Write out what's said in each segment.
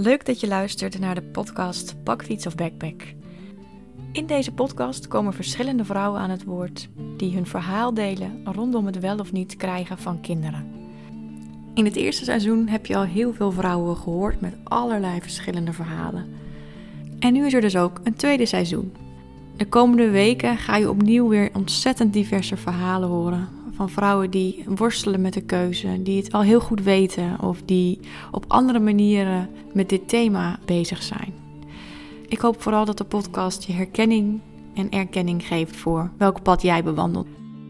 Leuk dat je luistert naar de podcast Bakfiets of Backpack. In deze podcast komen verschillende vrouwen aan het woord die hun verhaal delen rondom het wel of niet krijgen van kinderen. In het eerste seizoen heb je al heel veel vrouwen gehoord met allerlei verschillende verhalen. En nu is er dus ook een tweede seizoen. De komende weken ga je opnieuw weer ontzettend diverse verhalen horen van vrouwen die worstelen met de keuze, die het al heel goed weten of die op andere manieren met dit thema bezig zijn. Ik hoop vooral dat de podcast je herkenning en erkenning geeft voor welk pad jij bewandelt.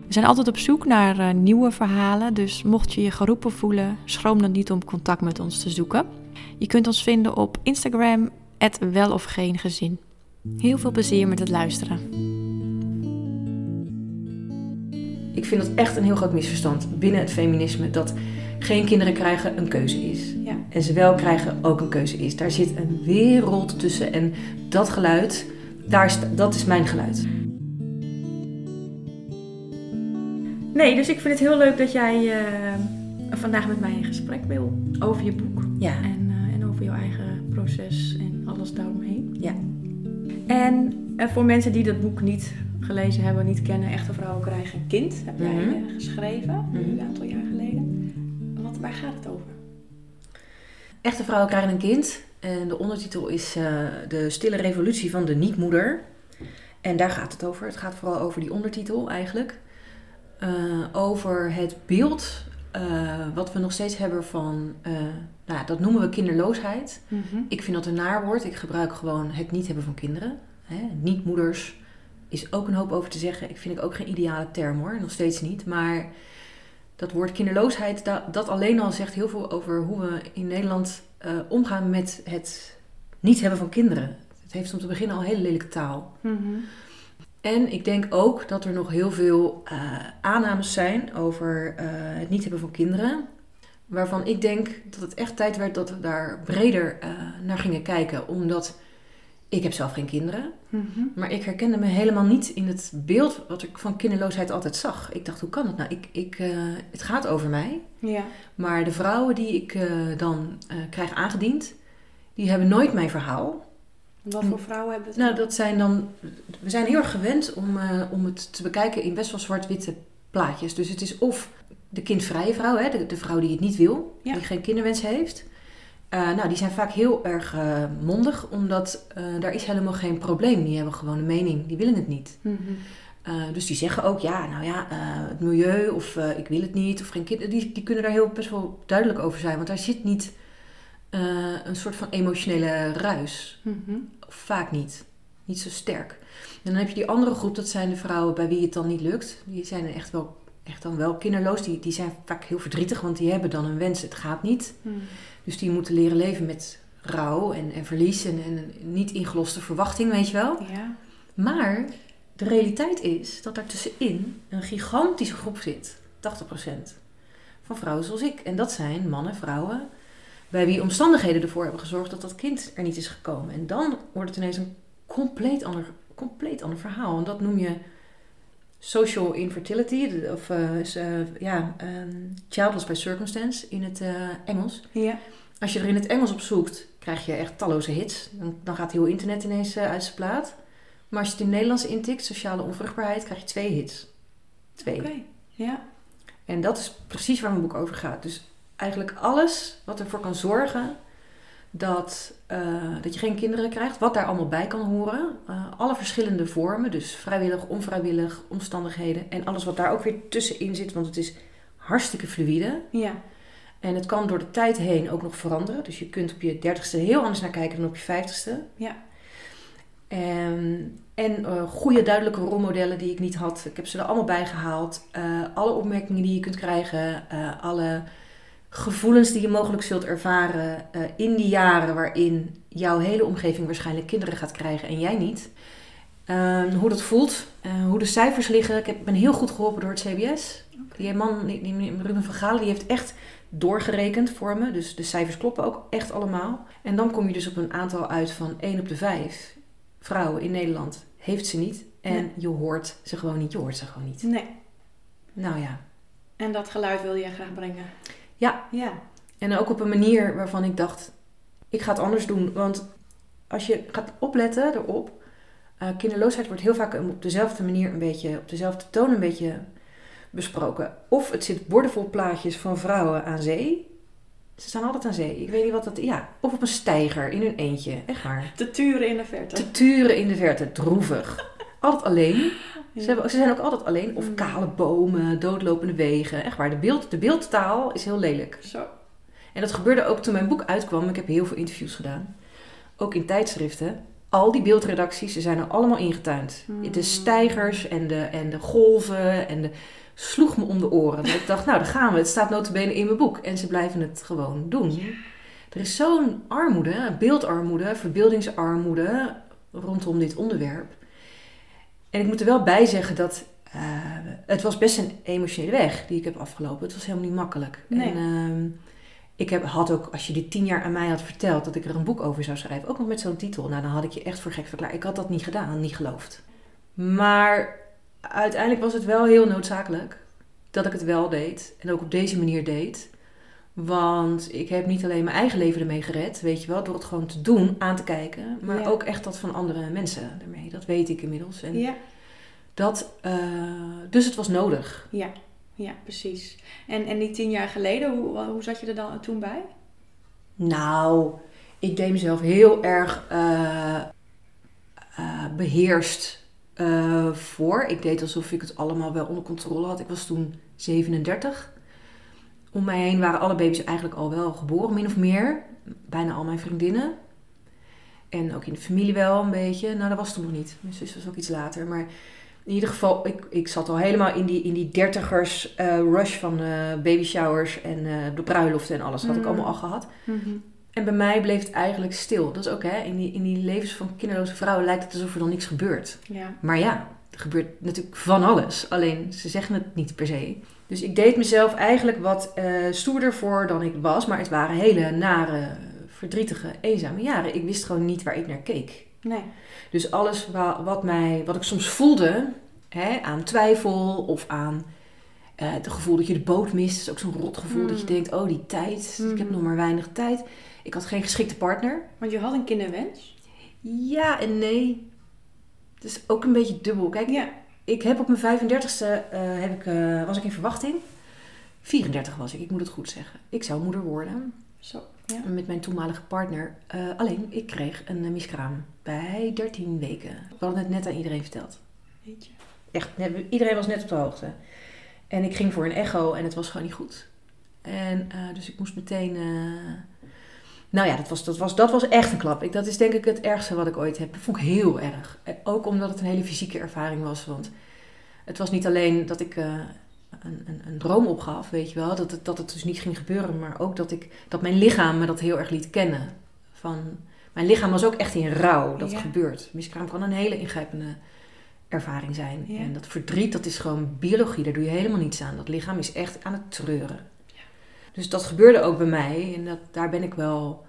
We zijn altijd op zoek naar uh, nieuwe verhalen, dus mocht je je geroepen voelen, schroom dan niet om contact met ons te zoeken. Je kunt ons vinden op Instagram, wel of geen gezin. Heel veel plezier met het luisteren. Ik vind dat echt een heel groot misverstand binnen het feminisme dat geen kinderen krijgen een keuze is. Ja. En ze wel krijgen ook een keuze is. Daar zit een wereld tussen en dat geluid, daar is, dat is mijn geluid. Nee, dus ik vind het heel leuk dat jij uh, vandaag met mij in gesprek wil over je boek. Ja. En, uh, en over jouw eigen proces en alles daaromheen. Ja. En uh, voor mensen die dat boek niet gelezen hebben, niet kennen, Echte Vrouwen krijgen een kind, heb jij Mhm. uh, geschreven, Mhm. een aantal jaar geleden. Wat, waar gaat het over? Echte vrouwen krijgen een kind. En de ondertitel is eh, De stille revolutie van de niet-moeder. En daar gaat het over. Het gaat vooral over die ondertitel eigenlijk. Eh, over het beeld eh, wat we nog steeds hebben van, eh, nou, dat noemen we kinderloosheid. Ik vind dat een naar woord. Ik gebruik gewoon het niet hebben van kinderen. Hè? Niet-moeders is ook een hoop over te zeggen. Ik vind ik ook geen ideale term hoor, nog steeds niet. Maar dat woord kinderloosheid, dat, dat alleen al zegt heel veel over hoe we in Nederland eh, omgaan met het niet hebben van kinderen. Het heeft om te beginnen al hele lelijke taal. Mhm. En ik denk ook dat er nog heel veel eh, aannames zijn over eh, het niet hebben van kinderen. Waarvan ik denk dat het echt tijd werd dat we daar breder naar gingen kijken. Omdat ik heb zelf geen kinderen. Mhm. Maar ik herkende me helemaal niet in het beeld wat ik van kinderloosheid altijd zag. Ik dacht, hoe kan het nou? Ik, ik, eh, het gaat over mij. Ja. Maar de vrouwen die ik eh, dan eh, krijg aangediend, die hebben nooit mijn verhaal. Wat voor vrouwen hebben het? Nou, dat zijn dan. We zijn heel erg gewend om, om het te bekijken in best wel zwart-witte plaatjes. Dus het is of de kindvrije vrouw, hè, de, de vrouw die het niet wil, Ja. die geen kinderwens heeft. Eh, nou, die zijn vaak heel erg eh, mondig, omdat eh, daar is helemaal geen probleem. Die hebben gewoon een mening, die willen het niet. Mhm. Dus die zeggen ook, ja, nou ja, het milieu of ik wil het niet of geen kinderen. Die, die kunnen daar heel best wel duidelijk over zijn, want daar zit niet een soort van emotionele ruis. Of vaak niet. Niet zo sterk. En dan heb je die andere groep, dat zijn de vrouwen bij wie het dan niet lukt. Die zijn echt, wel, echt dan wel kinderloos. Die, die zijn vaak heel verdrietig, want die hebben dan een wens, het gaat niet. Mhm. Dus die moeten leren leven met rouw en, en verlies en, en een niet ingeloste verwachting, weet je wel. Ja. Maar de realiteit is dat daar tussenin een gigantische groep zit. 80% van vrouwen zoals ik. En dat zijn mannen, vrouwen, bij wie omstandigheden ervoor hebben gezorgd dat dat kind er niet is gekomen. En dan wordt het ineens een compleet ander, compleet ander verhaal. En dat noem je social infertility, of eh, is, eh, ja, ehm, childless by circumstance in het eh, Engels. Ja. Als je er in het Engels op zoekt, krijg je echt talloze hits. Dan, dan gaat heel internet ineens uit zijn plaat. Maar als je het in het Nederlands intikt, sociale onvruchtbaarheid, krijg je twee hits. Twee. Oké. Ja. En dat is precies waar mijn boek over gaat. Dus eigenlijk alles wat ervoor kan zorgen dat, eh, dat je geen kinderen krijgt, wat daar allemaal bij kan horen. eh, alle verschillende vormen, dus vrijwillig, onvrijwillig, omstandigheden. En alles wat daar ook weer tussenin zit, want het is hartstikke fluïde. Ja. En het kan door de tijd heen ook nog veranderen. Dus je kunt op je dertigste heel anders naar kijken dan op je vijftigste. Ja. En, en eh, goede duidelijke rolmodellen die ik niet had. Ik heb ze er allemaal bij gehaald. Eh, alle opmerkingen die je kunt krijgen. alle gevoelens die je mogelijk zult ervaren eh, in die jaren waarin jouw hele omgeving waarschijnlijk kinderen gaat krijgen en jij niet. Ehm, hoe dat voelt, eh, hoe de cijfers liggen. Ik heb, ben heel goed geholpen door het CBS. Die man, die, die Ruben van Galen, die heeft echt doorgerekend voor me. Dus de cijfers kloppen ook echt allemaal. En dan kom je dus op een aantal uit van 1 op de 5 vrouwen in Nederland heeft ze niet. En Nee. je hoort ze gewoon niet. Je hoort ze gewoon niet. Nee. Nou ja. En dat geluid wil je graag brengen. Ja. Ja. En ook op een manier waarvan ik dacht, ik ga het anders doen. Want als je gaat opletten erop, uh, kinderloosheid wordt heel vaak op dezelfde manier een beetje, op dezelfde toon een beetje besproken. Of het zit bordenvol plaatjes van vrouwen aan zee. Ze staan altijd aan zee. Ik weet niet wat dat Ja, of op een steiger in hun eentje. Echt waar. Te turen in de verte. Te turen in de verte. Droevig. altijd alleen. Ze, hebben, ze, zijn ook altijd alleen. Of mm. kale bomen, doodlopende wegen. Echt waar. De, beeld, de beeldtaal is heel lelijk. Zo. En dat gebeurde ook toen mijn boek uitkwam. Ik heb heel veel interviews gedaan. Ook in tijdschriften. Al die beeldredacties, ze zijn er allemaal ingetuind. Mm. De stijgers en de, en de golven en de sloeg me om de oren. Dat ik dacht, nou, daar gaan we. Het staat notabene in mijn boek. En ze blijven het gewoon doen. Er is zo'n armoede, beeldarmoede, verbeeldingsarmoede rondom dit onderwerp. En ik moet er wel bij zeggen dat uh, het was best een emotionele weg die ik heb afgelopen. Het was helemaal niet makkelijk. Nee. En, uh, ik heb, had ook, als je dit tien jaar aan mij had verteld dat ik er een boek over zou schrijven, ook nog met zo'n titel, nou dan had ik je echt voor gek verklaard. Ik had dat niet gedaan, niet geloofd. Maar uiteindelijk was het wel heel noodzakelijk dat ik het wel deed. En ook op deze manier deed. Want ik heb niet alleen mijn eigen leven ermee gered, weet je wel, door het gewoon te doen, aan te kijken. Maar ook echt dat van andere mensen ermee. Dat weet ik inmiddels. En ja. dat, uh, dus het was nodig. Ja, ja precies. En, en die tien jaar geleden, hoe, hoe zat je er dan toen bij? Nou, ik deed mezelf heel erg uh, uh, beheerst voor. Ik deed alsof ik het allemaal wel onder controle had. Ik was toen 37. Om mij heen waren alle baby's eigenlijk al wel geboren, min of meer. Bijna al mijn vriendinnen. En ook in de familie wel een beetje. Nou, dat was toen nog niet. Mijn zus was ook iets later. Maar in ieder geval, ik, ik zat al helemaal in die, in die dertigers uh, rush van uh, baby showers en de bruiloften en alles. had ik mm. allemaal al gehad. Mm -hmm. En bij mij bleef het eigenlijk stil. Dat is ook, hè, in die, in die levens van kinderloze vrouwen lijkt het alsof er dan niks gebeurt. Ja. Maar ja, er gebeurt natuurlijk van alles. Alleen ze zeggen het niet per se. Dus ik deed mezelf eigenlijk wat uh, stoerder voor dan ik was. Maar het waren hele nare, verdrietige, eenzame jaren. Ik wist gewoon niet waar ik naar keek. Nee. Dus alles wat, mij, wat ik soms voelde hè, aan twijfel of aan uh, het gevoel dat je de boot mist. is ook zo'n rot gevoel dat je Mm. denkt, oh die tijd, ik heb Mm. nog maar weinig tijd. Ik had geen geschikte partner. Want je had een kinderwens. Ja en nee. Het is ook een beetje dubbel. Kijk, Ja. Ik heb op mijn 35ste eh, heb ik, eh, was ik in verwachting. 34 was ik, ik moet het goed zeggen. Ik zou moeder worden Zo. Ja. met mijn toenmalige partner. Eh, alleen, ik kreeg een uh, miskraam bij 13 weken. We hadden het net aan iedereen verteld. Weet je. Echt, net- iedereen was net op de hoogte. En ik ging voor een echo en het was gewoon niet goed. En dus ik moest meteen. Eh, Nou ja, dat was, dat, was, dat was echt een klap. Ik, dat is denk ik het ergste wat ik ooit heb. Dat vond ik heel erg. En Ook omdat het een hele fysieke ervaring was. Want het was niet alleen dat ik eh, een, een, een droom opgaf, weet je wel. Dat het, dat het dus niet ging gebeuren. Maar ook dat, ik, dat mijn lichaam me dat heel erg liet kennen. Van, mijn lichaam was ook echt in rouw dat Ja. het gebeurt. Miskraam kan een hele ingrijpende ervaring zijn. Ja. En dat verdriet, dat is gewoon biologie. Daar doe je helemaal niets aan. Dat lichaam is echt aan het treuren. Dus dat gebeurde ook bij mij. En dat, daar ben ik wel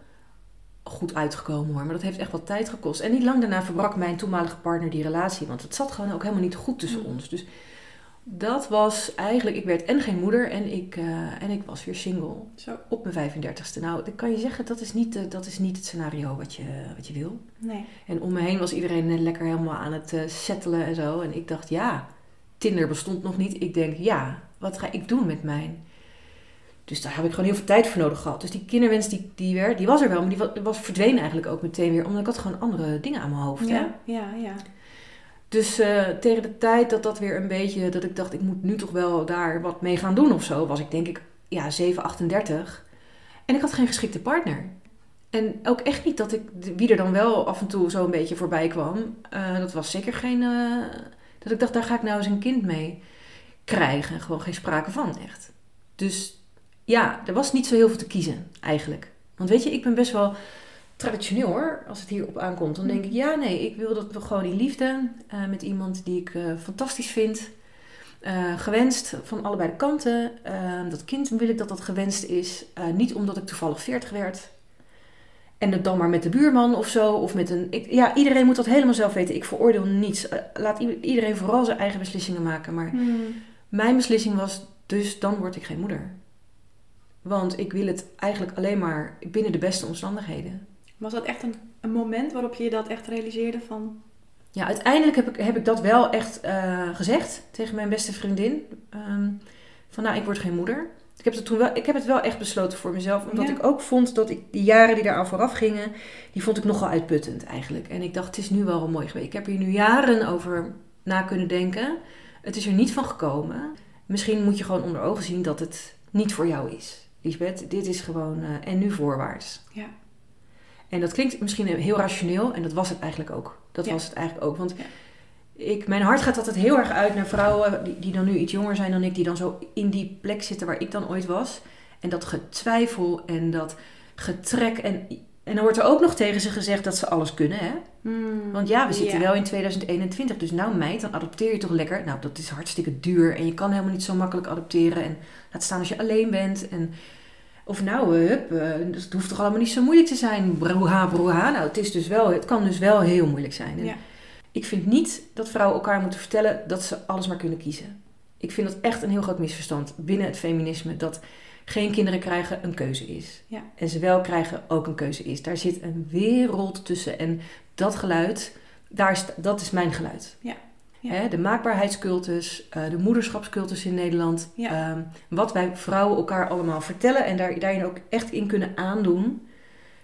goed uitgekomen hoor. Maar dat heeft echt wat tijd gekost. En niet lang daarna verbrak mijn toenmalige partner die relatie. Want het zat gewoon ook helemaal niet goed tussen Mm. ons. Dus dat was eigenlijk... Ik werd en geen moeder en ik, eh, en ik was weer single. Zo. Op mijn 35ste. Nou, dan kan je zeggen, dat is niet, dat is niet het scenario wat je, wat je wil. Nee. En om me heen was iedereen eh, lekker helemaal aan het eh, settelen en zo. En ik dacht, ja, Tinder bestond nog niet. Ik denk, ja, wat ga ik doen met mijn... Dus daar heb ik gewoon heel veel tijd voor nodig gehad. Dus die kinderwens, die, die, werd, die was er wel. Maar die was, was verdwenen eigenlijk ook meteen weer. Omdat ik had gewoon andere dingen aan mijn hoofd. Hè? Ja, ja, ja. Dus eh, tegen de tijd dat dat weer een beetje... Dat ik dacht, ik moet nu toch wel daar wat mee gaan doen of zo. Was ik denk ik, ja, 7, 38. En ik had geen geschikte partner. En ook echt niet dat ik, wie er dan wel af en toe zo een beetje voorbij kwam. eh, dat was zeker geen, eh, dat ik dacht, daar ga ik nou eens een kind mee krijgen. Gewoon geen sprake van, echt. Dus ja, er was niet zo heel veel te kiezen, eigenlijk. Want weet je, ik ben best wel traditioneel hoor, als het hierop aankomt. Dan denk ik, ja, nee, ik wil dat we gewoon in liefde eh, met iemand die ik eh, fantastisch vind. eh, gewenst van allebei de kanten. Dat kind wil ik dat dat gewenst is. Niet omdat ik toevallig 40 werd. En het dan maar met de buurman of zo. Of met een. Ik, ja, iedereen moet dat helemaal zelf weten. Ik veroordeel niets. Laat iedereen vooral zijn eigen beslissingen maken. Maar Hmm. mijn beslissing was, dus dan word ik geen moeder. Want ik wil het eigenlijk alleen maar binnen de beste omstandigheden. Was dat echt een, een moment waarop je dat echt realiseerde van... Ja, uiteindelijk heb ik, heb ik dat wel echt uh, gezegd tegen mijn beste vriendin. Um, van nou, ik word geen moeder. Ik heb, het toen wel, ik heb het wel echt besloten voor mezelf. Omdat Ja. ik ook vond dat ik die jaren die daaraan vooraf gingen, die vond ik nogal uitputtend eigenlijk. En ik dacht, het is nu wel mooi geweest. Ik heb hier nu jaren over na kunnen denken. Het is er niet van gekomen. Misschien moet je gewoon onder ogen zien dat het niet voor jou is. Lisbeth, dit is gewoon eh, en nu voorwaarts. Ja. En dat klinkt misschien heel rationeel en dat was het eigenlijk ook. Dat Ja. was het eigenlijk ook. Want Ja. ik, mijn hart gaat altijd heel erg uit naar vrouwen die, die dan nu iets jonger zijn dan ik, die dan zo in die plek zitten waar ik dan ooit was. En dat getwijfel en dat getrek. En, en dan wordt er ook nog tegen ze gezegd dat ze alles kunnen, hè? Hmm. Want ja, we zitten Ja. wel in 2021, dus nou meid, dan adopteer je toch lekker. Nou, dat is hartstikke duur en je kan helemaal niet zo makkelijk adopteren. En laat staan als je alleen bent. En, of nou, eh, hup, eh, dus het hoeft toch allemaal niet zo moeilijk te zijn. Broeha, broeha. Nou, het, is dus wel, het kan dus wel heel moeilijk zijn. Ja. Ik vind niet dat vrouwen elkaar moeten vertellen dat ze alles maar kunnen kiezen. Ik vind dat echt een heel groot misverstand binnen het feminisme. Dat geen kinderen krijgen een keuze is. Ja. En ze wel krijgen ook een keuze is. Daar zit een wereld tussen. En dat geluid, daar is, dat is mijn geluid. Ja. Ja. Hè, de maakbaarheidscultus, eh, de moederschapscultus in Nederland. Ja. ehm, wat wij vrouwen elkaar allemaal vertellen en daar, daarin ook echt in kunnen aandoen.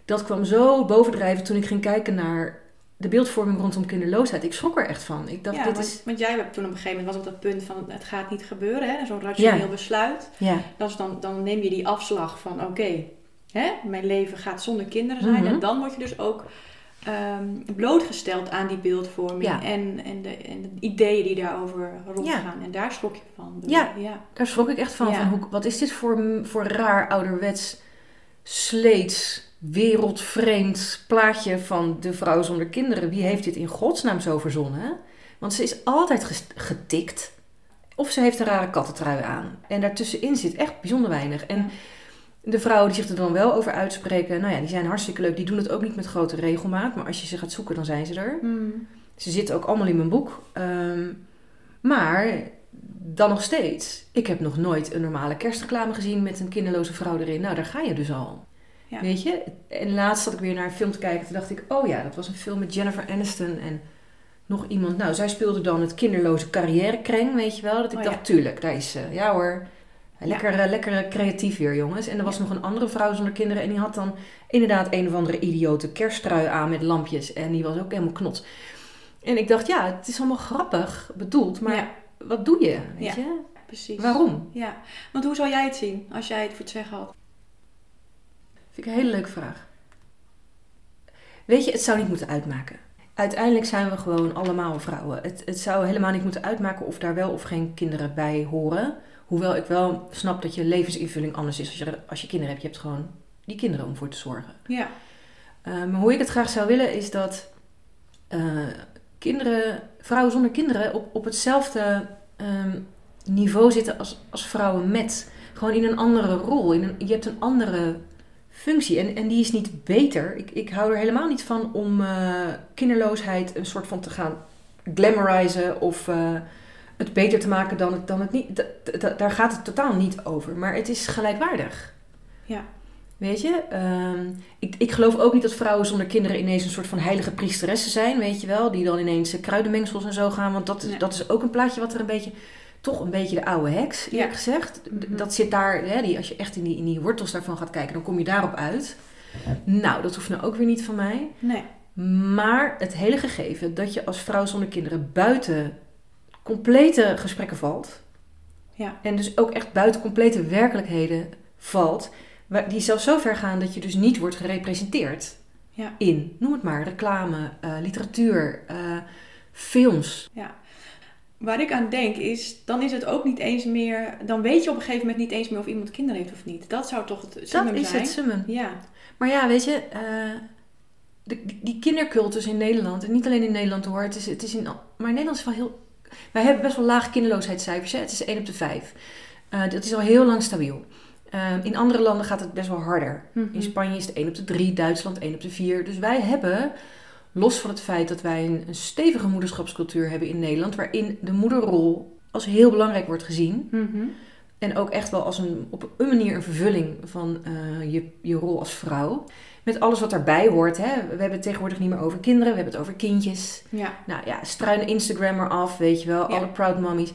Dat kwam zo bovendrijven toen ik ging kijken naar de beeldvorming rondom kinderloosheid. Ik schrok er echt van. Ik dacht, ja, dit want, is... want jij hebt toen op een gegeven moment was op dat punt van het gaat niet gebeuren, hè? zo'n rationeel Ja. besluit. Ja, Dat is dan, dan neem je die afslag van oké, hè, mijn leven gaat zonder kinderen zijn. Mhm. En dan word je dus ook ehm, blootgesteld aan die beeldvorming Ja. en, en, de, en de ideeën die daarover rondgaan. En daar schrok je van. Ja. ja. daar schrok ik echt van. Van hoe, wat is dit voor, voor raar ouderwets, sleets, wereldvreemd plaatje van de vrouw zonder kinderen? Wie heeft dit in godsnaam zo verzonnen? Want ze is altijd getikt. Of ze heeft een rare kattentrui aan. En daartussenin zit echt bijzonder weinig. En de vrouwen die zich er dan wel over uitspreken, nou ja, die zijn hartstikke leuk. Die doen het ook niet met grote regelmaat. Maar als je ze gaat zoeken, dan zijn ze er. Hmm. Ze zitten ook allemaal in mijn boek. Ehm, maar dan nog steeds. Ik heb nog nooit een normale kerstreclame gezien met een kinderloze vrouw erin. Nou, daar ga je dus al. Ja. Weet je? En laatst zat ik weer naar een film te kijken. Toen dacht ik, oh ja, dat was een film met Jennifer Aniston en nog iemand. Nou, zij speelde dan het kinderloze carrièrekreng, weet je wel. Dat ik Oh, dacht, ja. tuurlijk, daar is ze. Ja hoor. Lekker, eh, lekker eh, creatief weer, jongens. En er was nog een andere vrouw zonder kinderen. En die had dan inderdaad een of andere idiote kersttrui aan met lampjes. En die was ook helemaal knot. En ik dacht, ja, het is allemaal grappig bedoeld. Maar wat doe je? Weet je? precies. Waarom? Ja, want hoe zou jij het zien als jij het voor het zeggen had? Vind ik een hele leuke vraag. Weet je, het zou niet moeten uitmaken. Uiteindelijk zijn we gewoon allemaal vrouwen. Het, het zou helemaal niet moeten uitmaken of daar wel of geen kinderen bij horen. Hoewel ik wel snap dat je levensinvulling anders is als je, als je kinderen hebt. Je hebt gewoon die kinderen om voor te zorgen. Ja, maar hoe ik het graag zou willen is dat uh, kinderen, vrouwen zonder kinderen op, op hetzelfde um, niveau zitten als, als vrouwen met. Gewoon in een andere rol. In een, je hebt een andere functie en, en die is niet beter. Ik, ik hou er helemaal niet van om uh, kinderloosheid een soort van te gaan glamorizen of uh, het beter te maken dan het, dan het niet. Daar gaat het totaal niet over. Maar het is gelijkwaardig. Ja. Weet je, um, ik, ik geloof ook niet dat vrouwen zonder kinderen ineens een soort van heilige priesteressen zijn, weet je wel. Die dan ineens kruidenmengsels en zo gaan. Want dat, Nee. dat is ook een plaatje wat er een beetje, toch een beetje de oude heks, eerlijk Ja. gezegd. Mhm. Dat zit daar, hè, die, als je echt in die, in die wortels daarvan gaat kijken, dan kom je daarop uit. Nou, dat hoeft nou ook weer niet van mij. nee. Maar het hele gegeven dat je als vrouw zonder kinderen buiten complete gesprekken valt. Ja. En dus ook echt buiten complete werkelijkheden valt. Die zelfs zo ver gaan dat je dus niet wordt gerepresenteerd Ja. in, noem het maar, reclame, eh, literatuur, eh, films. Waar ik aan denk is, dan is het ook niet eens meer, dan weet je op een gegeven moment niet eens meer of iemand kinderen heeft of niet. Dat zou toch het Dat summum is zijn? het summum. Ja, Maar ja, weet je, eh, de, die, kindercultus in Nederland, en niet alleen in Nederland hoor, het is, het is in, maar in Nederland is wel heel. Wij hebben best wel lage kinderloosheidscijfers, hè? het is 1 op de 5. Eh, dat is al heel lang stabiel. Eh, in andere landen gaat het best wel harder. Mhm. In Spanje is het 1 op de 3, Duitsland 1 op de 4. Dus wij hebben, los van het feit dat wij een, een stevige moederschapscultuur hebben in Nederland, waarin de moederrol als heel belangrijk wordt gezien. Mhm. En ook echt wel als een, op een manier een vervulling van eh, je, je rol als vrouw. Met alles wat daarbij hoort. Hè. We hebben het tegenwoordig niet meer over kinderen, we hebben het over kindjes. Ja. Nou ja, struinen Instagrammer af, weet je wel. Ja. Alle proud mommies.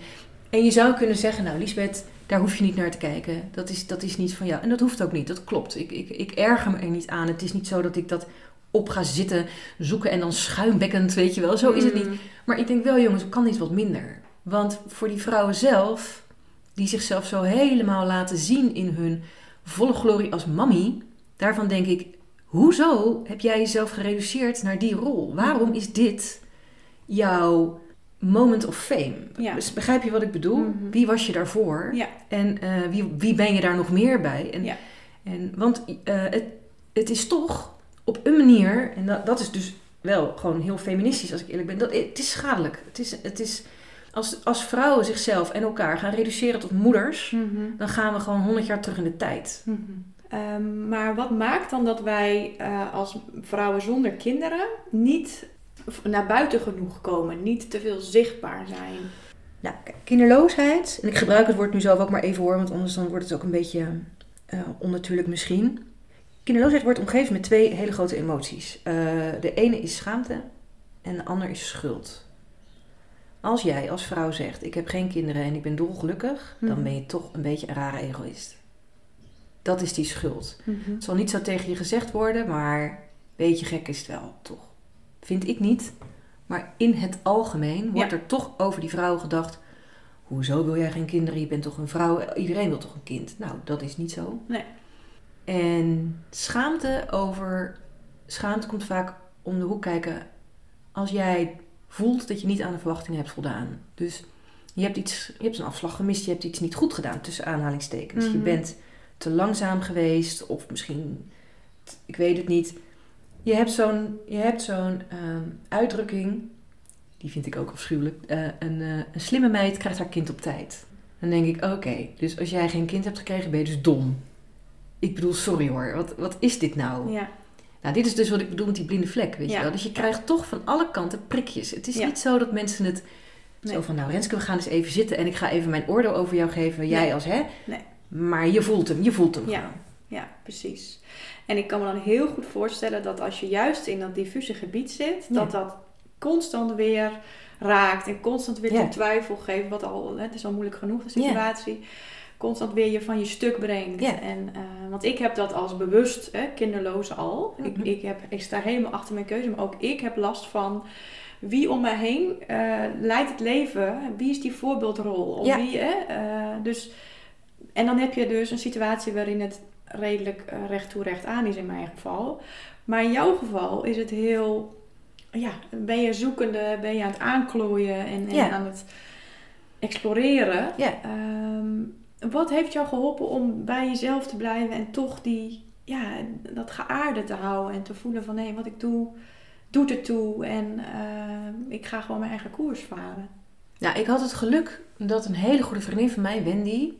En je zou kunnen zeggen, nou Lisbeth, daar hoef je niet naar te kijken. Dat is, dat is niet van jou. En dat hoeft ook niet, dat klopt. Ik, ik, ik erger me er niet aan. Het is niet zo dat ik dat op ga zitten, zoeken en dan schuimbekkend, weet je wel. Zo is het niet. Mm. Maar ik denk wel, jongens, kan dit wat minder? Want voor die vrouwen zelf, die zichzelf zo helemaal laten zien in hun volle glorie als mammy, daarvan denk ik, hoezo heb jij jezelf gereduceerd naar die rol? Waarom is dit jouw moment of fame? Ja. Dus begrijp je wat ik bedoel? Mhm. Wie was je daarvoor? Ja. En eh, wie, wie ben je daar nog meer bij? En, Ja. en, want eh, het, het is toch op een manier, en dat, dat is dus wel gewoon heel feministisch als ik eerlijk ben, dat, het is schadelijk. Het is, het is, als, als vrouwen zichzelf en elkaar gaan reduceren tot moeders, Mhm. dan gaan we gewoon honderd jaar terug in de tijd. Mhm. Ehm, maar wat maakt dan dat wij eh, als vrouwen zonder kinderen niet naar buiten genoeg komen, niet te veel zichtbaar zijn? Nou, kinderloosheid, en ik gebruik het woord nu zelf ook maar even hoor, want anders dan wordt het ook een beetje eh, onnatuurlijk misschien. Kinderloosheid wordt omgeven met twee hele grote emoties. Eh, de ene is schaamte en de ander is schuld. Als jij als vrouw zegt, ik heb geen kinderen en ik ben dolgelukkig, dan Mhm. ben je toch een beetje een rare egoïst. Dat is die schuld. Mhm. Het zal niet zo tegen je gezegd worden, maar een beetje gek is het wel, toch? Vind ik niet. Maar in het algemeen wordt Ja. er toch over die vrouw gedacht... Hoezo wil jij geen kinderen? Je bent toch een vrouw? Iedereen wil toch een kind? Nou, dat is niet zo. Nee. En schaamte over... Schaamte komt vaak om de hoek kijken als jij voelt dat je niet aan de verwachtingen hebt voldaan. Dus je hebt, iets, je hebt een afslag gemist, je hebt iets niet goed gedaan, tussen aanhalingstekens. Je Mhm. bent te langzaam geweest of misschien, ik weet het niet. Je hebt zo'n, je hebt zo'n ehm, uitdrukking, die vind ik ook afschuwelijk. Eh, een, eh, een slimme meid krijgt haar kind op tijd. Dan denk ik, oké, dus als jij geen kind hebt gekregen, ben je dus dom. Ik bedoel, sorry hoor, wat, wat is dit nou? Ja. Nou, dit is dus wat ik bedoel met die blinde vlek, weet Ja. je wel. Dus je krijgt toch van alle kanten prikjes. Het is Ja. niet zo dat mensen het Nee. zo van... Nou, Renske, we gaan eens even zitten en ik ga even mijn oordeel over jou geven. Jij Nee. als hè. Nee. Maar je voelt hem, je voelt hem Ja. gewoon. Ja, precies. En ik kan me dan heel goed voorstellen dat als je juist in dat diffuse gebied zit, dat dat constant weer raakt en constant weer tot twijfel geeft, wat al, hè, het is al moeilijk genoeg de Ja. situatie, constant weer je van je stuk brengt. En, eh, want ik heb dat als bewust, hè, kinderloze al. Mhm. Ik, ik, heb, ik sta helemaal achter mijn keuze, maar ook ik heb last van wie om mij heen eh, leidt het leven. Wie is die voorbeeldrol? Of wie, hè? Eh, dus, en dan heb je dus een situatie waarin het redelijk recht toe recht aan is in mijn geval. Maar in jouw geval is het heel, ja, ben je zoekende, ben je aan het aanklooien en, en aan het exploreren. Ja. Wat heeft jou geholpen om bij jezelf te blijven en toch die, ja, dat geaarde te houden en te voelen van hé, wat ik doe, doet er toe en eh, ik ga gewoon mijn eigen koers varen. Nou, ik had het geluk dat een hele goede vriendin van mij, Wendy...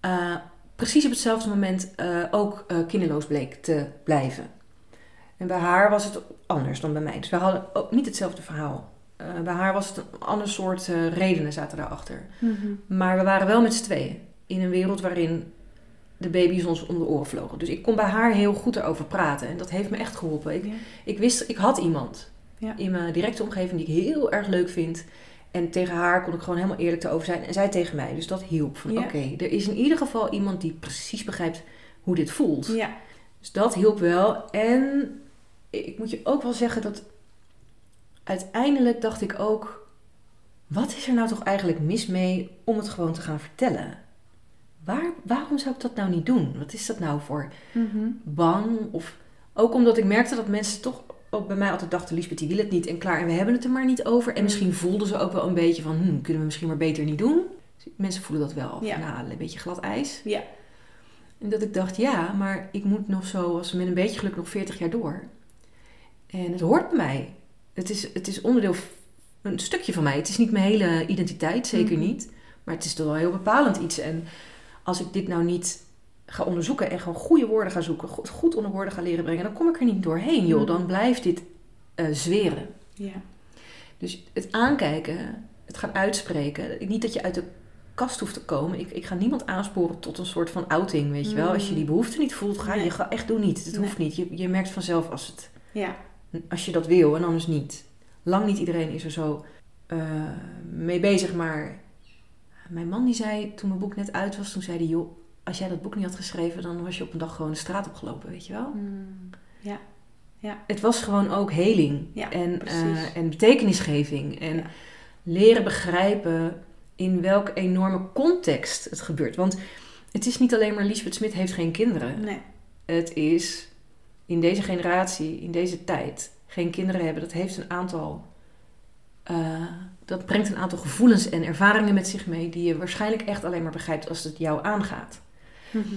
eh, precies op hetzelfde moment eh, ook kinderloos bleek te blijven. En bij haar was het anders dan bij mij. Dus we hadden ook niet hetzelfde verhaal. Eh, bij haar was het een ander soort eh, redenen zaten daarachter. Maar we waren wel met z'n tweeën. In een wereld waarin de baby's ons om de oren vlogen. Dus ik kon bij haar heel goed erover praten. En dat heeft me echt geholpen. Ik, Ja. ik wist, ik had iemand Ja. in mijn directe omgeving die ik heel erg leuk vind. En tegen haar kon ik gewoon helemaal eerlijk erover zijn. En zij tegen mij. Dus dat hielp. Van Ja. oké, er is in ieder geval iemand die precies begrijpt hoe dit voelt. Ja. Dus dat hielp wel. En ik moet je ook wel zeggen dat uiteindelijk dacht ik ook: wat is er nou toch eigenlijk mis mee om het gewoon te gaan vertellen? Waar, waarom zou ik dat nou niet doen? Wat is dat nou voor Mhm. bang? Of ook omdat ik merkte dat mensen toch ook bij mij altijd dachten: Lisbeth, die wil het niet en klaar. En we hebben het er maar niet over. En misschien voelden ze ook wel een beetje van: hm, kunnen we misschien maar beter niet doen? Mensen voelen dat wel. Ja. Nou, een beetje glad ijs. Ja. En dat ik dacht, ja, maar ik moet nog zo, als met een beetje geluk, nog 40 jaar door. En het hoort bij mij. Het is, het is onderdeel, een stukje van mij. Het is niet mijn hele identiteit, zeker Mhm. niet. Maar het is toch wel heel bepalend iets. En als ik dit nou niet ga onderzoeken en gewoon goede woorden ga zoeken, goed, goed onder woorden ga leren brengen, dan kom ik er niet doorheen, joh. Mhm. Dan blijft dit eh, zweren. Ja. Dus het aankijken, het gaan uitspreken. Niet dat je uit de kast hoeft te komen. Ik, ik ga niemand aansporen tot een soort van outing, weet je wel. Als je die behoefte niet voelt, ga je ga echt doen niet. Het Nee. hoeft niet. Je, je merkt vanzelf als, het, Ja. Als je dat wil en anders niet. Lang niet iedereen is er zo eh, mee bezig, maar mijn man die zei toen mijn boek net uit was, toen zei hij, joh, als jij dat boek niet had geschreven, dan was je op een dag gewoon de straat opgelopen, weet je wel. Mm. Ja. Het was gewoon ook heling Ja, en, eh, en betekenisgeving en Ja. leren begrijpen in welk enorme context het gebeurt. Want het is niet alleen maar Lisbeth Smit heeft geen kinderen. Nee. Het is in deze generatie, in deze tijd, geen kinderen hebben. Dat heeft een aantal. eh, dat brengt een aantal gevoelens en ervaringen met zich mee die je waarschijnlijk echt alleen maar begrijpt als het jou aangaat. Mhm.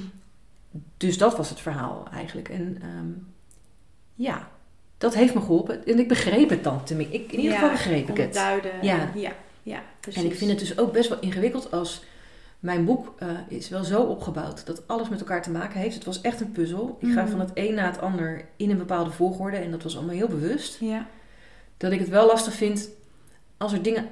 Dus dat was het verhaal eigenlijk. En ehm, ja, dat heeft me geholpen. En ik begreep het dan. tenminste. Ik, in ieder Ja, geval begreep ik het. Duiden. Ja. Ja. Ja. Precies. En ik vind het dus ook best wel ingewikkeld als mijn boek eh, is wel zo opgebouwd dat alles met elkaar te maken heeft. Het was echt een puzzel. Ik ga Mhm. van het een na het ander in een bepaalde volgorde en dat was allemaal heel bewust. Ja. Dat ik het wel lastig vind als er dingen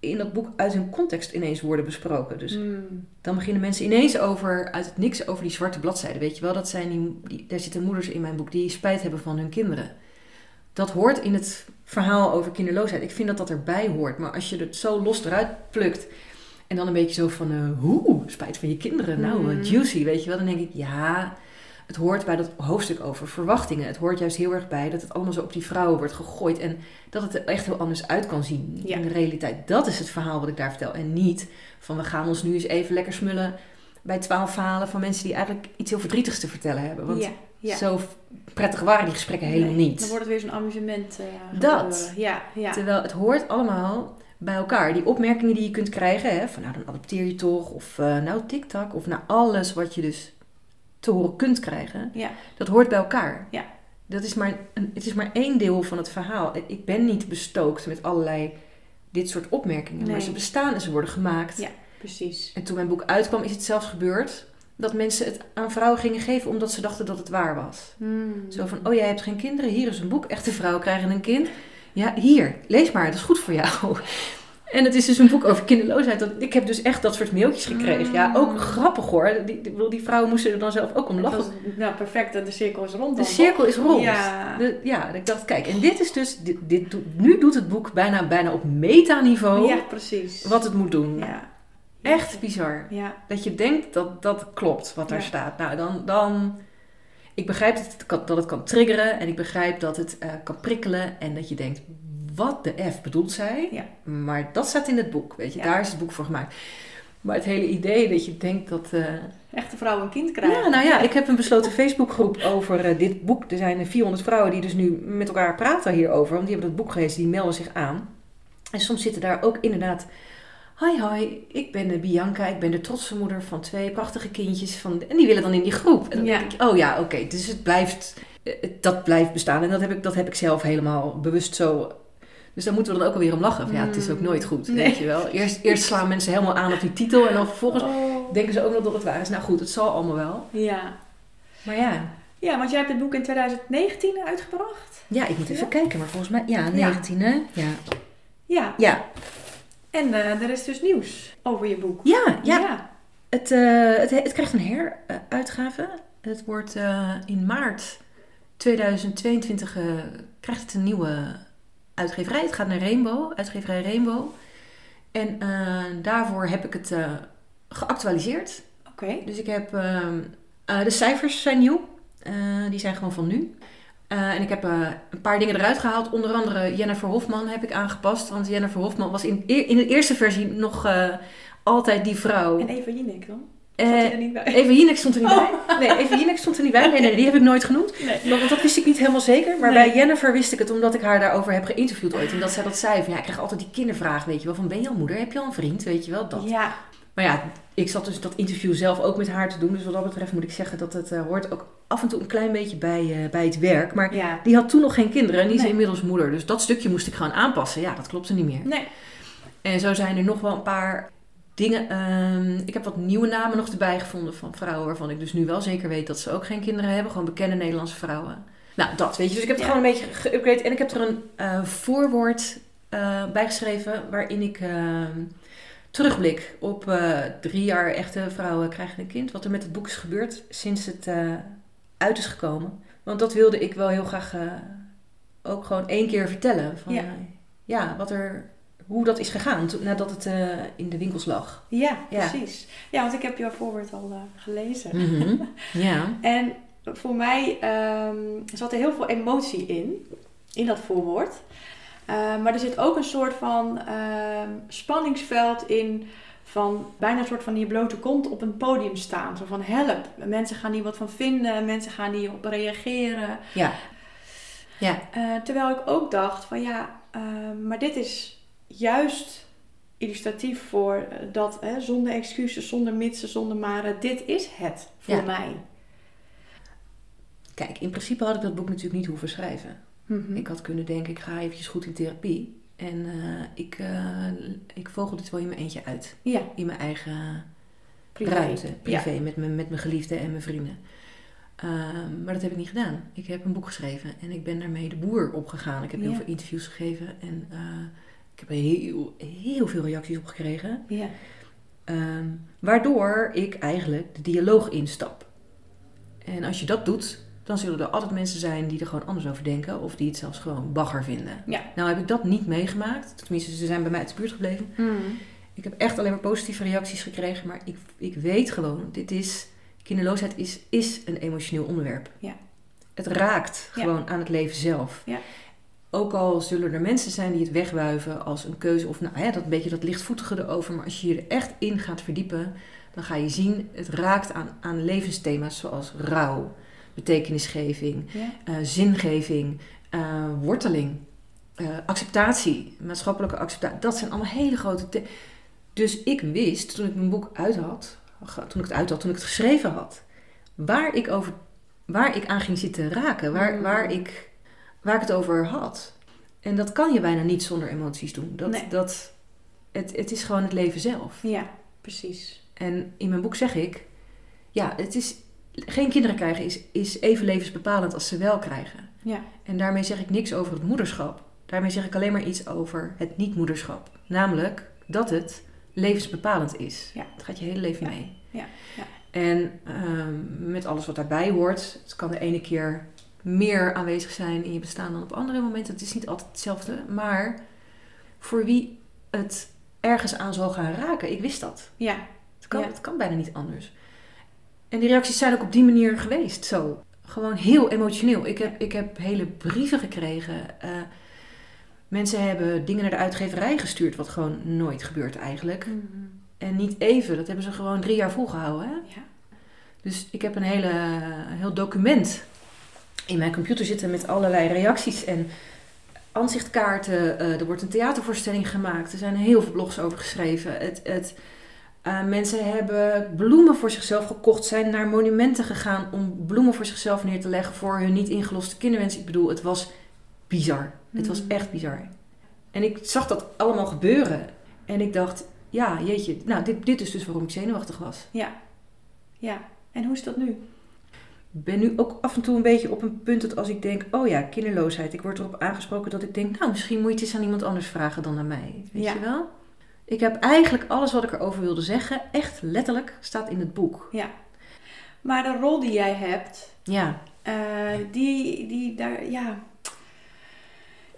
in dat boek uit hun context ineens worden besproken. Dus Mm. dan beginnen mensen ineens over, uit het niks over die zwarte bladzijden. Weet je wel, dat zijn die, die, daar zitten moeders in mijn boek die spijt hebben van hun kinderen. Dat hoort in het verhaal over kinderloosheid. Ik vind dat dat erbij hoort. Maar als je het zo los eruit plukt en dan een beetje zo van, eh hoe, spijt van je kinderen. Nou, Mhm. eh, juicy, weet je wel. Dan denk ik, ja, het hoort bij dat hoofdstuk over verwachtingen. Het hoort juist heel erg bij dat het allemaal zo op die vrouwen wordt gegooid. En dat het er echt heel anders uit kan zien Ja. in de realiteit. Dat is het verhaal wat ik daar vertel. En niet van, we gaan ons nu eens even lekker smullen bij twaalf verhalen van mensen die eigenlijk iets heel verdrietigs te vertellen hebben. Want ja. Ja. zo prettig waren die gesprekken helemaal Nee, niet. Dan wordt het weer zo'n amusement. eh, Dat. Ja. Ja. Terwijl het hoort allemaal bij elkaar. Die opmerkingen die je kunt krijgen, hè, van nou dan adopteer je toch, of eh, nou TikTok, of nou alles wat je dus te horen kunt krijgen, Ja. dat hoort bij elkaar. Ja. Dat is maar een, het is maar één deel van het verhaal. Ik ben niet bestookt met allerlei dit soort opmerkingen, maar Nee. ze bestaan en ze worden gemaakt. Ja. Precies. En toen mijn boek uitkwam, is het zelfs gebeurd dat mensen het aan vrouwen gingen geven omdat ze dachten dat het waar was. Mm. Zo van, oh jij hebt geen kinderen, hier is een boek, echte vrouwen krijgen een kind. Ja, hier, lees maar, dat is goed voor jou. En het is dus een boek over kinderloosheid. Dat, ik heb dus echt dat soort mailtjes gekregen. Ja, ook Mm. grappig hoor. Die, die, die vrouwen moesten er dan zelf ook om lachen. was, nou, perfect. De cirkel is rond. De dan, cirkel is rond. Ja. De- ja, ik dacht, kijk, en dit is dus, dit, nu doet het boek bijna, bijna op metaniveau ja, precies. wat het moet doen. Ja. Echt bizar. Ja. Dat je denkt dat dat klopt wat daar Ja. staat. Nou, dan, dan. Ik begrijp dat het kan, dat het kan triggeren en ik begrijp dat het eh, kan prikkelen en dat je denkt: wat de F bedoelt zij? Ja. Maar dat staat in het boek, weet je, Ja. daar is het boek voor gemaakt. Maar het hele idee dat je denkt dat. eh, Echte vrouw een kind krijgen. Ja, nou ja, ik heb een besloten Facebookgroep over eh, dit boek. Er zijn 400 vrouwen die dus nu met elkaar praten hierover, want die hebben dat boek gelezen, die melden zich aan. En soms zitten daar ook inderdaad. Hoi, hoi, ik ben eh, Bianca, ik ben de trotse moeder van twee prachtige kindjes. Van, en die willen dan in die groep. En dan Ja. denk ik, oh ja, oké, dus het blijft, eh, dat blijft bestaan. En dat heb, ik, dat heb ik zelf helemaal bewust zo. Dus daar moeten we dan ook alweer om lachen. Van, ja, het is ook nooit goed, Nee. weet je wel. Eerst, eerst slaan mensen helemaal aan op die titel en dan vervolgens Oh. denken ze ook nog dat het waar is. Nou goed, het zal allemaal wel. Ja. Maar ja, Ja, want jij hebt het boek in 2019 uitgebracht. ja ik moet even Ja? kijken, maar volgens mij, ja, 19 hè? Ja, Ja. ja, En eh, er is dus nieuws over je boek. ja, ja. Ja. Het, eh, het, het krijgt een heruitgave. het wordt eh, in maart 2022 eh, krijgt het een nieuwe uitgeverij. Het gaat naar Rainbow, uitgeverij Rainbow. En daarvoor heb ik het geactualiseerd. Oké. Dus ik heb, ehm, eh, de cijfers zijn nieuw. Die zijn gewoon van nu. Eh, en ik heb eh, een paar dingen eruit gehaald. Onder andere Jennifer Hofman heb ik aangepast. Want Jennifer Hofman was in, in de eerste versie nog eh, altijd die vrouw. En Eva Jinek dan? Er niet bij? Eva Jinek stond er niet Oh. bij. Nee, Eva Jinek stond er niet bij. Nee, nee, die heb ik nooit genoemd. Nee. Want dat wist ik niet helemaal zeker. Maar Nee. bij Jennifer wist ik het omdat ik haar daarover heb geïnterviewd ooit. En dat zij dat zei. Van, ja, ik krijg altijd die kindervraag, weet je wel. Van, ben je al moeder? Heb je al een vriend? Weet je wel, dat. Ja. Maar ja, ik zat dus dat interview zelf ook met haar te doen. Dus wat dat betreft moet ik zeggen dat het eh, hoort ook af en toe een klein beetje bij, eh, bij het werk. Maar Ja. die had toen nog geen kinderen en die is Nee. inmiddels moeder. Dus dat stukje moest ik gewoon aanpassen. Ja, dat klopte niet meer. Nee. En zo zijn er nog wel een paar dingen. Ehm, ik heb wat nieuwe namen nog erbij gevonden van vrouwen waarvan ik dus nu wel zeker weet dat ze ook geen kinderen hebben. Gewoon bekende Nederlandse vrouwen. Nou, dat weet je. Dus ik heb het Ja. gewoon een beetje geüpgrade. En ik heb er een eh, voorwoord bij geschreven waarin ik ehm, terugblik op eh, drie jaar echte vrouwen krijgen een kind. Wat er met het boek is gebeurd sinds het eh, uit is gekomen. Want dat wilde ik wel heel graag eh, ook gewoon één keer vertellen. Van, Ja. ja. wat er, hoe dat is gegaan nadat het in de winkels lag. Ja, Ja. precies. Ja, want ik heb jouw voorwoord al gelezen. Mhm. Ja. En voor mij ehm, zat er heel veel emotie in, in dat voorwoord. Eh, maar er zit ook een soort van ehm, spanningsveld in van bijna een soort van je blote kont op een podium staan. Zo van help, mensen gaan hier wat van vinden, mensen gaan hierop reageren. Ja. Ja. Eh, terwijl ik ook dacht van ja, eh, maar dit is juist illustratief voor eh, dat hè, zonder excuses, zonder mitsen, zonder maren, dit is het voor Ja. mij. Kijk, in principe had ik dat boek natuurlijk niet hoeven schrijven. Mhm. Ik had kunnen denken, ik ga eventjes goed in therapie. En eh, ik, eh, ik vogel dit wel in mijn eentje uit. Ja, In mijn eigen privé. ruimte, privé, met, mijn, met mijn geliefden en mijn vrienden. Ehm, maar dat heb ik niet gedaan. Ik heb een boek geschreven en ik ben daarmee de boer opgegaan. Ik heb heel veel interviews gegeven en eh, ik heb heel, heel veel reacties op gekregen. Ja. Ehm, waardoor ik eigenlijk de dialoog instap. En als je dat doet, dan zullen er altijd mensen zijn die er gewoon anders over denken. Of die het zelfs gewoon bagger vinden. Ja. Nou heb ik dat niet meegemaakt. Tenminste, ze zijn bij mij uit de buurt gebleven. Mhm. Ik heb echt alleen maar positieve reacties gekregen. Maar ik, ik weet gewoon, dit is... Kinderloosheid is, is een emotioneel onderwerp. Ja. Het raakt Ja. gewoon aan het leven zelf. Ja. Ook al zullen er mensen zijn die het wegwuiven als een keuze. Of nou ja, dat een beetje dat lichtvoetige erover. Maar als je je er echt in gaat verdiepen... dan ga je zien, het raakt aan, aan levensthema's zoals rouw... betekenisgeving, Ja. eh, zingeving, eh, worteling, eh, acceptatie, maatschappelijke acceptatie. Dat zijn allemaal hele grote. dus ik wist toen ik mijn boek uit had, toen ik het uit had, toen ik het geschreven had, waar ik, over, waar ik aan ging zitten raken, waar, Mm. waar, ik, waar ik het over had. En dat kan je bijna niet zonder emoties doen. Dat, Nee. dat, het, het is gewoon het leven zelf. ja, precies. En in mijn boek zeg ik, ja, het is, geen kinderen krijgen is, is even levensbepalend als ze wel krijgen. Ja. En daarmee zeg ik niks over het moederschap. Daarmee zeg ik alleen maar iets over het niet-moederschap. Namelijk dat het levensbepalend is. Ja. Het gaat je hele leven Ja. mee. Ja. Ja. En ehm, met alles wat daarbij hoort. Het kan de ene keer meer aanwezig zijn in je bestaan dan op andere momenten. Het is niet altijd hetzelfde. Maar voor wie het ergens aan zal gaan raken, ik wist dat. Ja. Het kan, Ja. het kan bijna niet anders. En die reacties zijn ook op die manier geweest. Zo. Gewoon heel emotioneel. Ik heb, ik heb hele brieven gekregen. Eh, mensen hebben dingen naar de uitgeverij gestuurd, wat gewoon nooit gebeurt eigenlijk. Mhm. En niet even, dat hebben ze gewoon drie jaar volgehouden. Hè? Ja. Dus ik heb een hele, heel document in mijn computer zitten met allerlei reacties en aanzichtkaarten. Eh, er wordt een theatervoorstelling gemaakt. Er zijn heel veel blogs over geschreven. Het, het, eh, mensen hebben bloemen voor zichzelf gekocht, zijn naar monumenten gegaan om bloemen voor zichzelf neer te leggen voor hun niet ingeloste kinderwens. Ik bedoel, het was bizar. Het was Mhm. echt bizar. En ik zag dat allemaal gebeuren. En ik dacht, ja, jeetje, nou, dit, dit is dus waarom ik zenuwachtig was. Ja. Ja. En hoe is dat nu? Ik ben nu ook af en toe een beetje op een punt dat als ik denk, oh ja, kinderloosheid. Ik word erop aangesproken dat ik denk, nou, misschien moet je het eens aan iemand anders vragen dan aan mij. Weet Ja. je wel? Ik heb eigenlijk alles wat ik erover wilde zeggen, echt letterlijk, staat in het boek. Ja. Maar de rol die jij hebt, Ja, eh, die, die daar, ja,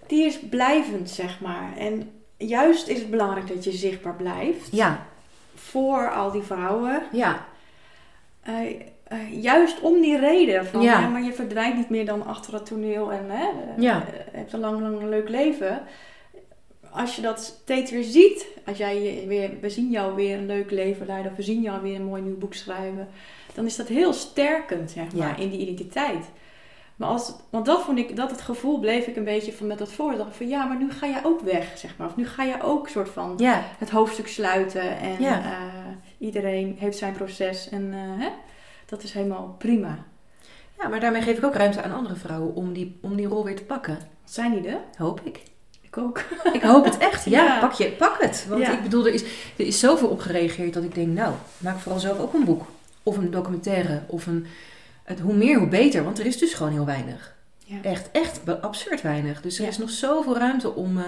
die is blijvend, zeg maar. En juist is het belangrijk dat je zichtbaar blijft ja, voor al die vrouwen. ja, Eh, eh, juist om die reden van, Ja. ja. maar je verdwijnt niet meer dan achter het toneel en hè, Ja. hebt een lang, lang een leuk leven. Als je dat steeds weer ziet, als jij je weer, we zien jou weer een leuk leven leiden, of we zien jou weer een mooi nieuw boek schrijven, dan is dat heel sterkend, zeg maar, Ja. in die identiteit. Maar als, want dat vond ik, dat het gevoel bleef ik een beetje van met dat voorbeeld van ja, maar nu ga jij ook weg, zeg maar. Of nu ga jij ook soort van ja, het hoofdstuk sluiten en Ja. eh, iedereen heeft zijn proces en eh, hè, dat is helemaal prima. ja. Maar daarmee geef ik ook ruimte aan andere vrouwen om die, om die rol weer te pakken. Zijn die er? Hoop ik. Ik ook. Ik hoop het echt. Ja, Ja. Pak, je, pak het. Want Ja. ik bedoel, er is, er is zoveel op gereageerd dat ik denk, nou, maak vooral zelf ook een boek. Of een documentaire. Of een, het, hoe meer, hoe beter. Want er is dus gewoon heel weinig. Ja. Echt, echt absurd weinig. Dus er is nog zoveel ruimte om eh,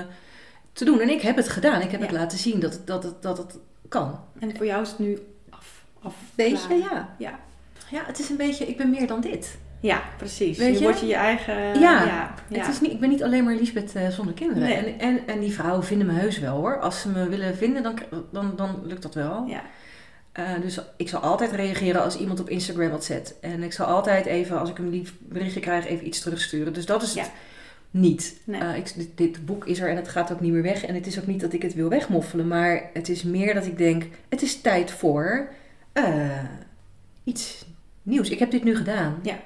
te doen. En ik heb het gedaan. Ik heb het laten zien dat het, dat het, dat het kan. En voor jou is het nu af. af Weet klaar. je, ja. Ja. Ja, het is een beetje, ik ben meer dan dit. Ja, precies. Weet je je? wordt je je eigen... Ja. ja, ja. Het is niet, ik ben niet alleen maar Lisbeth eh, zonder kinderen. Nee. En, en, en die vrouwen vinden me heus wel hoor. Als ze me willen vinden, dan, dan, dan lukt dat wel. Ja. Eh, dus ik zal altijd reageren als iemand op Instagram wat zet. En ik zal altijd even, als ik een lief berichtje krijg, even iets terugsturen. Dus dat is het niet. Nee. Eh, ik, dit, dit boek is er en het gaat ook niet meer weg. En het is ook niet dat ik het wil wegmoffelen. Maar het is meer dat ik denk, het is tijd voor iets nieuws. Ik heb dit nu gedaan. Ja,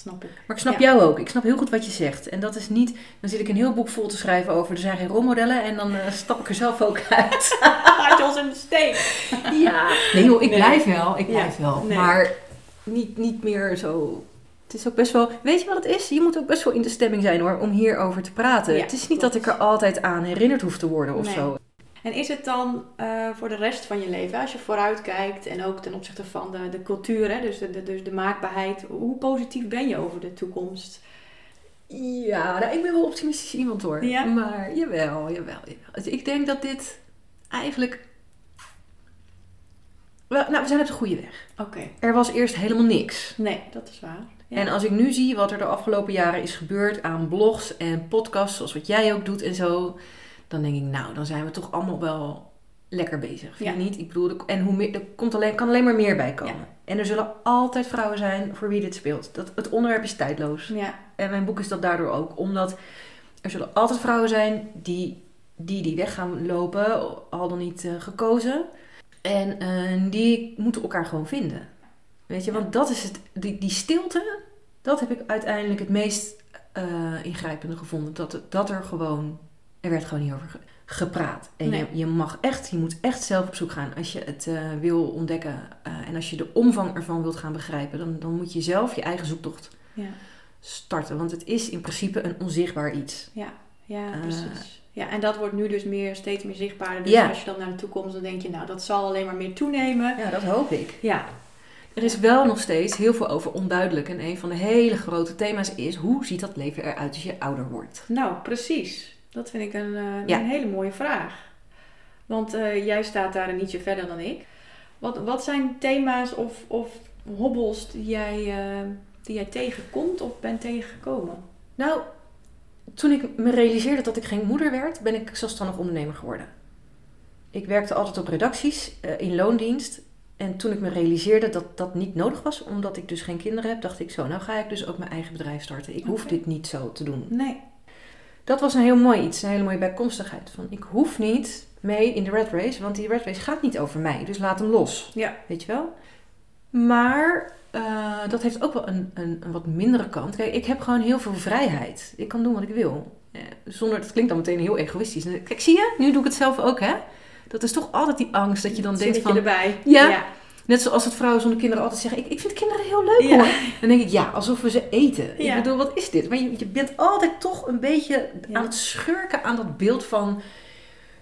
snap ik. Maar ik snap Ja. jou ook. Ik snap heel goed wat je zegt. En dat is niet... Dan zit ik een heel boek vol te schrijven over... Er zijn geen rolmodellen. En dan eh, stap ik er zelf ook uit. Laat je ons in de steek. ja. Nee joh, ik Nee. blijf wel. Ik Ja. blijf wel. Nee. Maar niet, niet meer zo... Het is ook best wel... Weet je wat het is? Je moet ook best wel in de stemming zijn hoor. Om hierover te praten. Ja, het is niet klopt. dat ik er altijd aan herinnerd hoef te worden of Nee. zo. En is het dan eh, voor de rest van je leven, als je vooruit kijkt en ook ten opzichte van de, de cultuur, hè, dus, de, de, dus de maakbaarheid, hoe positief ben je over de toekomst? Ja, nou, ik ben wel optimistisch iemand hoor. Ja? Maar jawel, jawel, jawel. Dus Ik denk dat dit eigenlijk... Wel, nou, we zijn op de goede weg. Oké, Er was eerst helemaal niks. nee, dat is waar. Ja. En als ik nu zie wat er de afgelopen jaren is gebeurd aan blogs en podcasts, zoals wat jij ook doet en zo, dan denk ik, nou, dan zijn we toch allemaal wel lekker bezig. Vind Ja. je niet? Ik bedoel, en hoe meer, er komt alleen, kan alleen maar meer bij komen. Ja. En er zullen altijd vrouwen zijn voor wie dit speelt. Dat, het onderwerp is tijdloos. ja, En mijn boek is dat daardoor ook, omdat er zullen altijd vrouwen zijn die die, die weg gaan lopen, al dan niet eh, gekozen. En eh, die moeten elkaar gewoon vinden. Weet je, want dat is het, die, die stilte, dat heb ik uiteindelijk het meest eh, ingrijpende gevonden. Dat, dat er gewoon, er werd gewoon niet over ge- gepraat. En Nee. je, je mag echt, je moet echt zelf op zoek gaan als je het eh, wil ontdekken. eh, en als je de omvang ervan wilt gaan begrijpen, dan, dan moet je zelf je eigen zoektocht ja, starten. Want het is in principe een onzichtbaar iets. ja, ja, Eh. precies. Ja, en dat wordt nu dus meer, steeds meer zichtbaarder. Dus Ja. als je dan naar de toekomst, dan denk je, nou, dat zal alleen maar meer toenemen. Ja, dat hoop ik. Ja, Er is wel nog steeds heel veel over onduidelijk. En een van de hele grote thema's is: hoe ziet dat leven eruit als je ouder wordt? nou, precies. Dat vind ik een, eh, Ja. een hele mooie vraag. Want eh, jij staat daar een ietsje verder dan ik. Wat, wat zijn thema's of, of hobbels die jij, eh, die jij tegenkomt of bent tegengekomen? Nou, toen ik me realiseerde dat ik geen moeder werd, ben ik zelfstandig ondernemer geworden. Ik werkte altijd op redacties in loondienst. En toen ik me realiseerde dat dat niet nodig was, omdat ik dus geen kinderen heb, dacht ik zo, nou ga ik dus ook mijn eigen bedrijf starten. Ik hoef dit niet zo te doen. Nee. Dat was een heel mooi iets, een hele mooie bijkomstigheid. Van ik hoef niet mee in de red race, want die red race gaat niet over mij. Dus laat hem los. Ja. Weet je wel? Maar eh, dat heeft ook wel een, een, een wat mindere kant. Kijk, ik heb gewoon heel veel vrijheid. Ik kan doen wat ik wil. Eh, zonder, dat klinkt dan meteen heel egoïstisch. Kijk, zie je? Nu doe ik het zelf ook, hè? Dat is toch altijd die angst dat je dan denkt van... erbij. Ja. ja. Net zoals het vrouwen zonder kinderen altijd zeggen... Ik, ik vind kinderen heel leuk, hoor. Dan denk ik, ja, alsof we ze eten. Ik bedoel, wat is dit? Maar je, je bent altijd toch een beetje aan het schurken aan dat beeld van...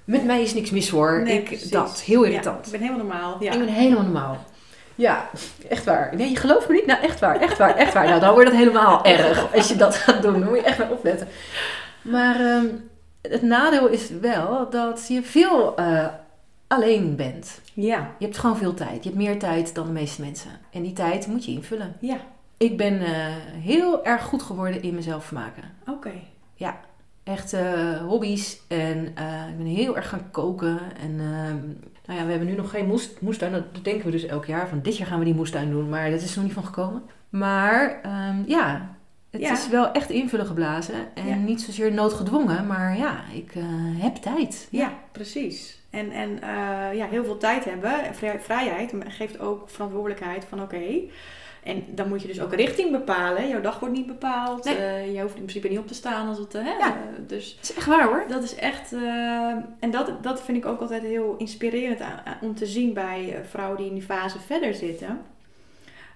Met mij is niks mis, hoor. Nee, ik, precies. dat, heel Ja, irritant. ik ben helemaal normaal. Ja. Ik ben helemaal normaal. Ja, echt waar. Nee, je gelooft me niet? Nou, echt waar, echt waar, echt waar. Nou, dan wordt het helemaal erg als je dat gaat doen. Dan moet je echt maar opletten. Maar ehm, het nadeel is wel dat je veel eh, alleen bent. Ja. Je hebt gewoon veel tijd. Je hebt meer tijd dan de meeste mensen. En die tijd moet je invullen. Ja. Ik ben eh, heel erg goed geworden in mezelf vermaken. Oké. Echt eh, hobby's. En eh, ik ben heel erg gaan koken. En ehm, nou ja, we hebben nu nog geen moest, moestuin. Dat denken we dus elk jaar. Van dit jaar gaan we die moestuin doen. Maar dat is er nog niet van gekomen. Maar ehm, ja, het Ja. is wel echt invullen geblazen. En Ja. niet zozeer noodgedwongen. Maar ja, ik heb tijd. Ja, precies. En, en eh, ja, heel veel tijd hebben, vrij- vrijheid, geeft ook verantwoordelijkheid van oké. en dan moet je dus ook richting bepalen. Jouw dag wordt niet bepaald. Nee. Eh, je hoeft in principe niet op te staan als het. eh, Ja. dus Het is echt waar hoor. dat is echt. en dat, dat vind ik ook altijd heel inspirerend aan- aan- om te zien bij vrouwen die in die fase verder zitten.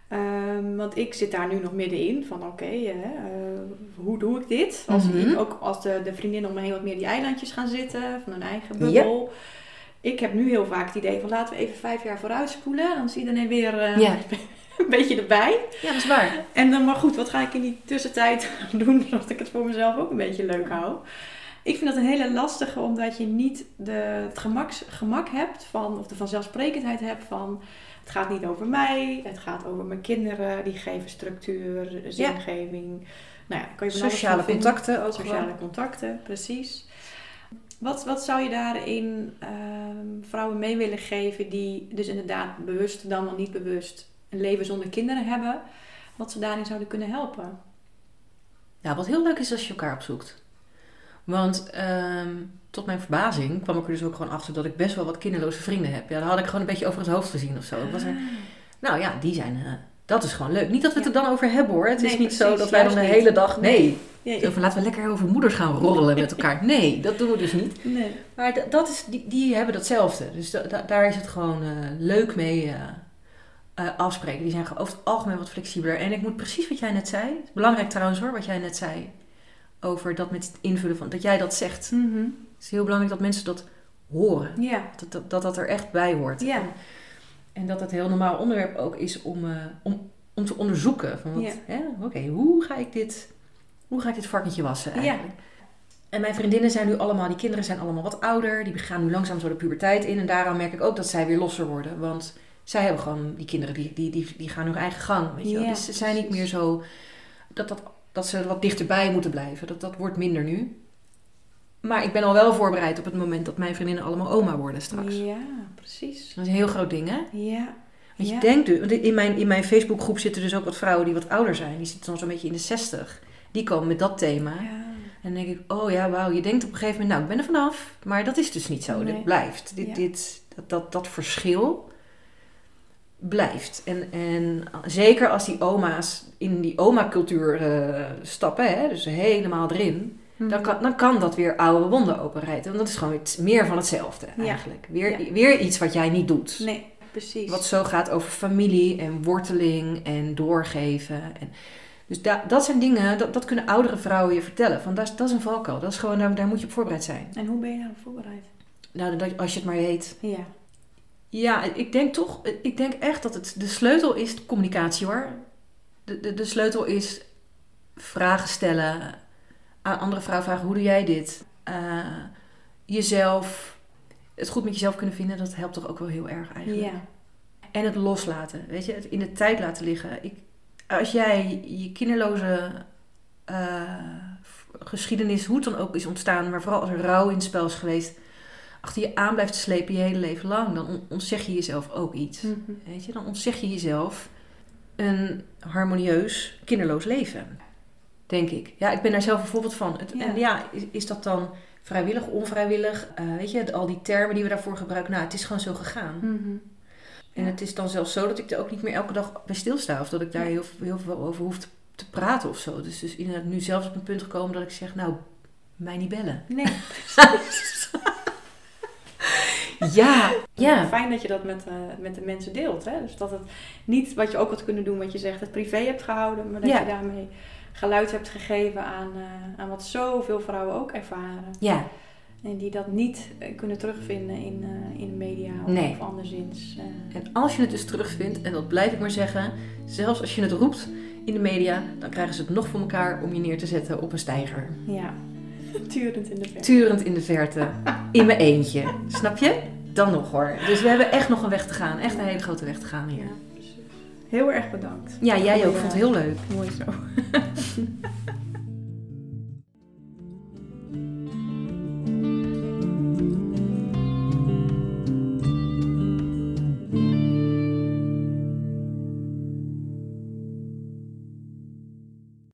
Ehm, want ik zit daar nu nog middenin van oké, hoe doe ik dit? Als Mhm. ik ook als de, de vriendinnen om me heen wat meer die eilandjes gaan zitten van hun eigen bubbel. Ik heb nu heel vaak het idee van laten we even vijf jaar vooruit spoelen. Dan zie je dan weer eh, Ja. een beetje erbij. Ja, dat is waar. En dan maar goed, wat ga ik in die tussentijd doen zodat ik het voor mezelf ook een beetje leuk hou. ik vind dat een hele lastige, omdat je niet de, het gemaks, gemak hebt van, of de vanzelfsprekendheid hebt van, het gaat niet over mij, het gaat over mijn kinderen, die geven structuur, zingeving. Nou ja, kan je Sociale contacten ook. Sociale contacten, precies. Wat, wat zou je daarin ehm, vrouwen mee willen geven die dus inderdaad bewust dan wel niet bewust een leven zonder kinderen hebben, wat ze daarin zouden kunnen helpen? Ja, wat heel leuk is als je elkaar opzoekt. Want ehm, tot mijn verbazing kwam ik er dus ook gewoon achter dat ik best wel wat kinderloze vrienden heb. Ja, daar had ik gewoon een beetje over het hoofd gezien of zo. Was er, ah. nou ja, die zijn. Dat is gewoon leuk. Niet dat we het er dan over hebben hoor. Het is niet zo dat wij dan de hele dag. Nee. Ja, over, laten we lekker over moeders gaan roddelen met elkaar. Nee, dat doen we dus niet. Nee. Maar dat is, die, die hebben datzelfde. Dus daar is het gewoon uh, leuk mee. Uh, uh, afspreken. Die zijn over het algemeen wat flexibeler. En ik moet precies wat jij net zei. Belangrijk trouwens hoor, wat jij net zei. Over dat met het invullen van. Dat jij dat zegt. Mm -hmm. Het is heel belangrijk dat mensen dat horen. Ja. Dat, dat, dat, dat er echt bij hoort. Ja. En, en dat het heel normaal onderwerp ook is om, uh, om, om te onderzoeken. Van ja. Oké, hoe ga ik dit. Hoe ga ik dit varkentje wassen eigenlijk? Ja. En mijn vriendinnen zijn nu allemaal, die kinderen zijn allemaal wat ouder. Die gaan nu langzaam zo de puberteit in. En daarom merk ik ook dat zij weer losser worden. Want zij hebben gewoon, die kinderen, die, die, die, die gaan hun eigen gang. Weet je wel? dus ze zijn niet meer zo, dat, dat, dat ze wat dichterbij moeten blijven. Dat, dat wordt minder nu. Maar ik ben al wel voorbereid op het moment dat mijn vriendinnen allemaal oma worden straks. Ja, precies. Dat is een heel groot ding, hè? Ja. Want je denkt dus, in mijn, in mijn Facebookgroep zitten dus ook wat vrouwen die wat ouder zijn. Die zitten dan zo'n beetje in de 60. Die komen met dat thema. Ja. En dan denk ik, oh ja, wauw, je denkt op een gegeven moment, nou, ik ben er vanaf. Maar dat is dus niet zo. Dit blijft. Dit, dit, dat, dat, dat verschil blijft. En, en zeker als die oma's in die oma-cultuur uh, stappen, hè, dus helemaal erin, dan, mhm. kan, dan kan dat weer oude wonden openrijden. Want dat is gewoon meer van hetzelfde eigenlijk. Weer, weer iets wat jij niet doet. Nee, precies. Wat zo gaat over familie en worteling en doorgeven. En, dus da, dat zijn dingen, dat, dat kunnen oudere vrouwen je vertellen. Van, dat, is, dat is een valkuil. Dat is gewoon, daar, daar moet je op voorbereid zijn. En hoe ben je daarop voorbereid? Nou, dat, als je het maar weet. Ja. Ja, ik denk toch, ik denk echt dat het de sleutel is communicatie hoor. De, de, de sleutel is vragen stellen, aan andere vrouwen vragen hoe doe jij dit? Uh, jezelf, het goed met jezelf kunnen vinden, dat helpt toch ook wel heel erg eigenlijk. Ja. En het loslaten, weet je, het in de tijd laten liggen. Ik, als jij je kinderloze uh, geschiedenis, hoe het dan ook is ontstaan, maar vooral als er rouw in het spel is geweest, achter je aan blijft slepen je hele leven lang, dan ontzeg je jezelf ook iets. Mhm. Weet je, dan ontzeg je jezelf een harmonieus, kinderloos leven. Denk ik. Ja, ik ben daar zelf een voorbeeld van. Het, En ja, is, is, dat dan vrijwillig, onvrijwillig? Uh, weet je, al die termen die we daarvoor gebruiken, nou, het is gewoon zo gegaan. Mhm. En het is dan zelfs zo dat ik er ook niet meer elke dag bij stilsta. Of dat ik daar heel, heel veel over hoef te, te praten of zo. Dus, dus inderdaad nu zelfs op een punt gekomen dat ik zeg, nou, mij niet bellen. Nee, Ja, ja. Fijn dat je dat met, uh, met de mensen deelt. Hè? Dus dat het niet wat je ook had kunnen doen, wat je zegt, het privé hebt gehouden, maar dat je daarmee geluid hebt gegeven aan, uh, aan wat zoveel vrouwen ook ervaren. Ja. En die dat niet uh, kunnen terugvinden in, in de media of, nee. of anderszins. En als je het dus terugvindt, en dat blijf ik maar zeggen, zelfs als je het roept in de media, dan krijgen ze het nog voor elkaar om je neer te zetten op een steiger. Ja. Turend in de verte. Turend in de verte. In mijn eentje. Snap je? Dan nog hoor. Dus we hebben echt nog een weg te gaan. Echt een hele grote weg te gaan hier. Heel erg bedankt. Ja, jij ook. Vond het heel leuk. Mooi zo.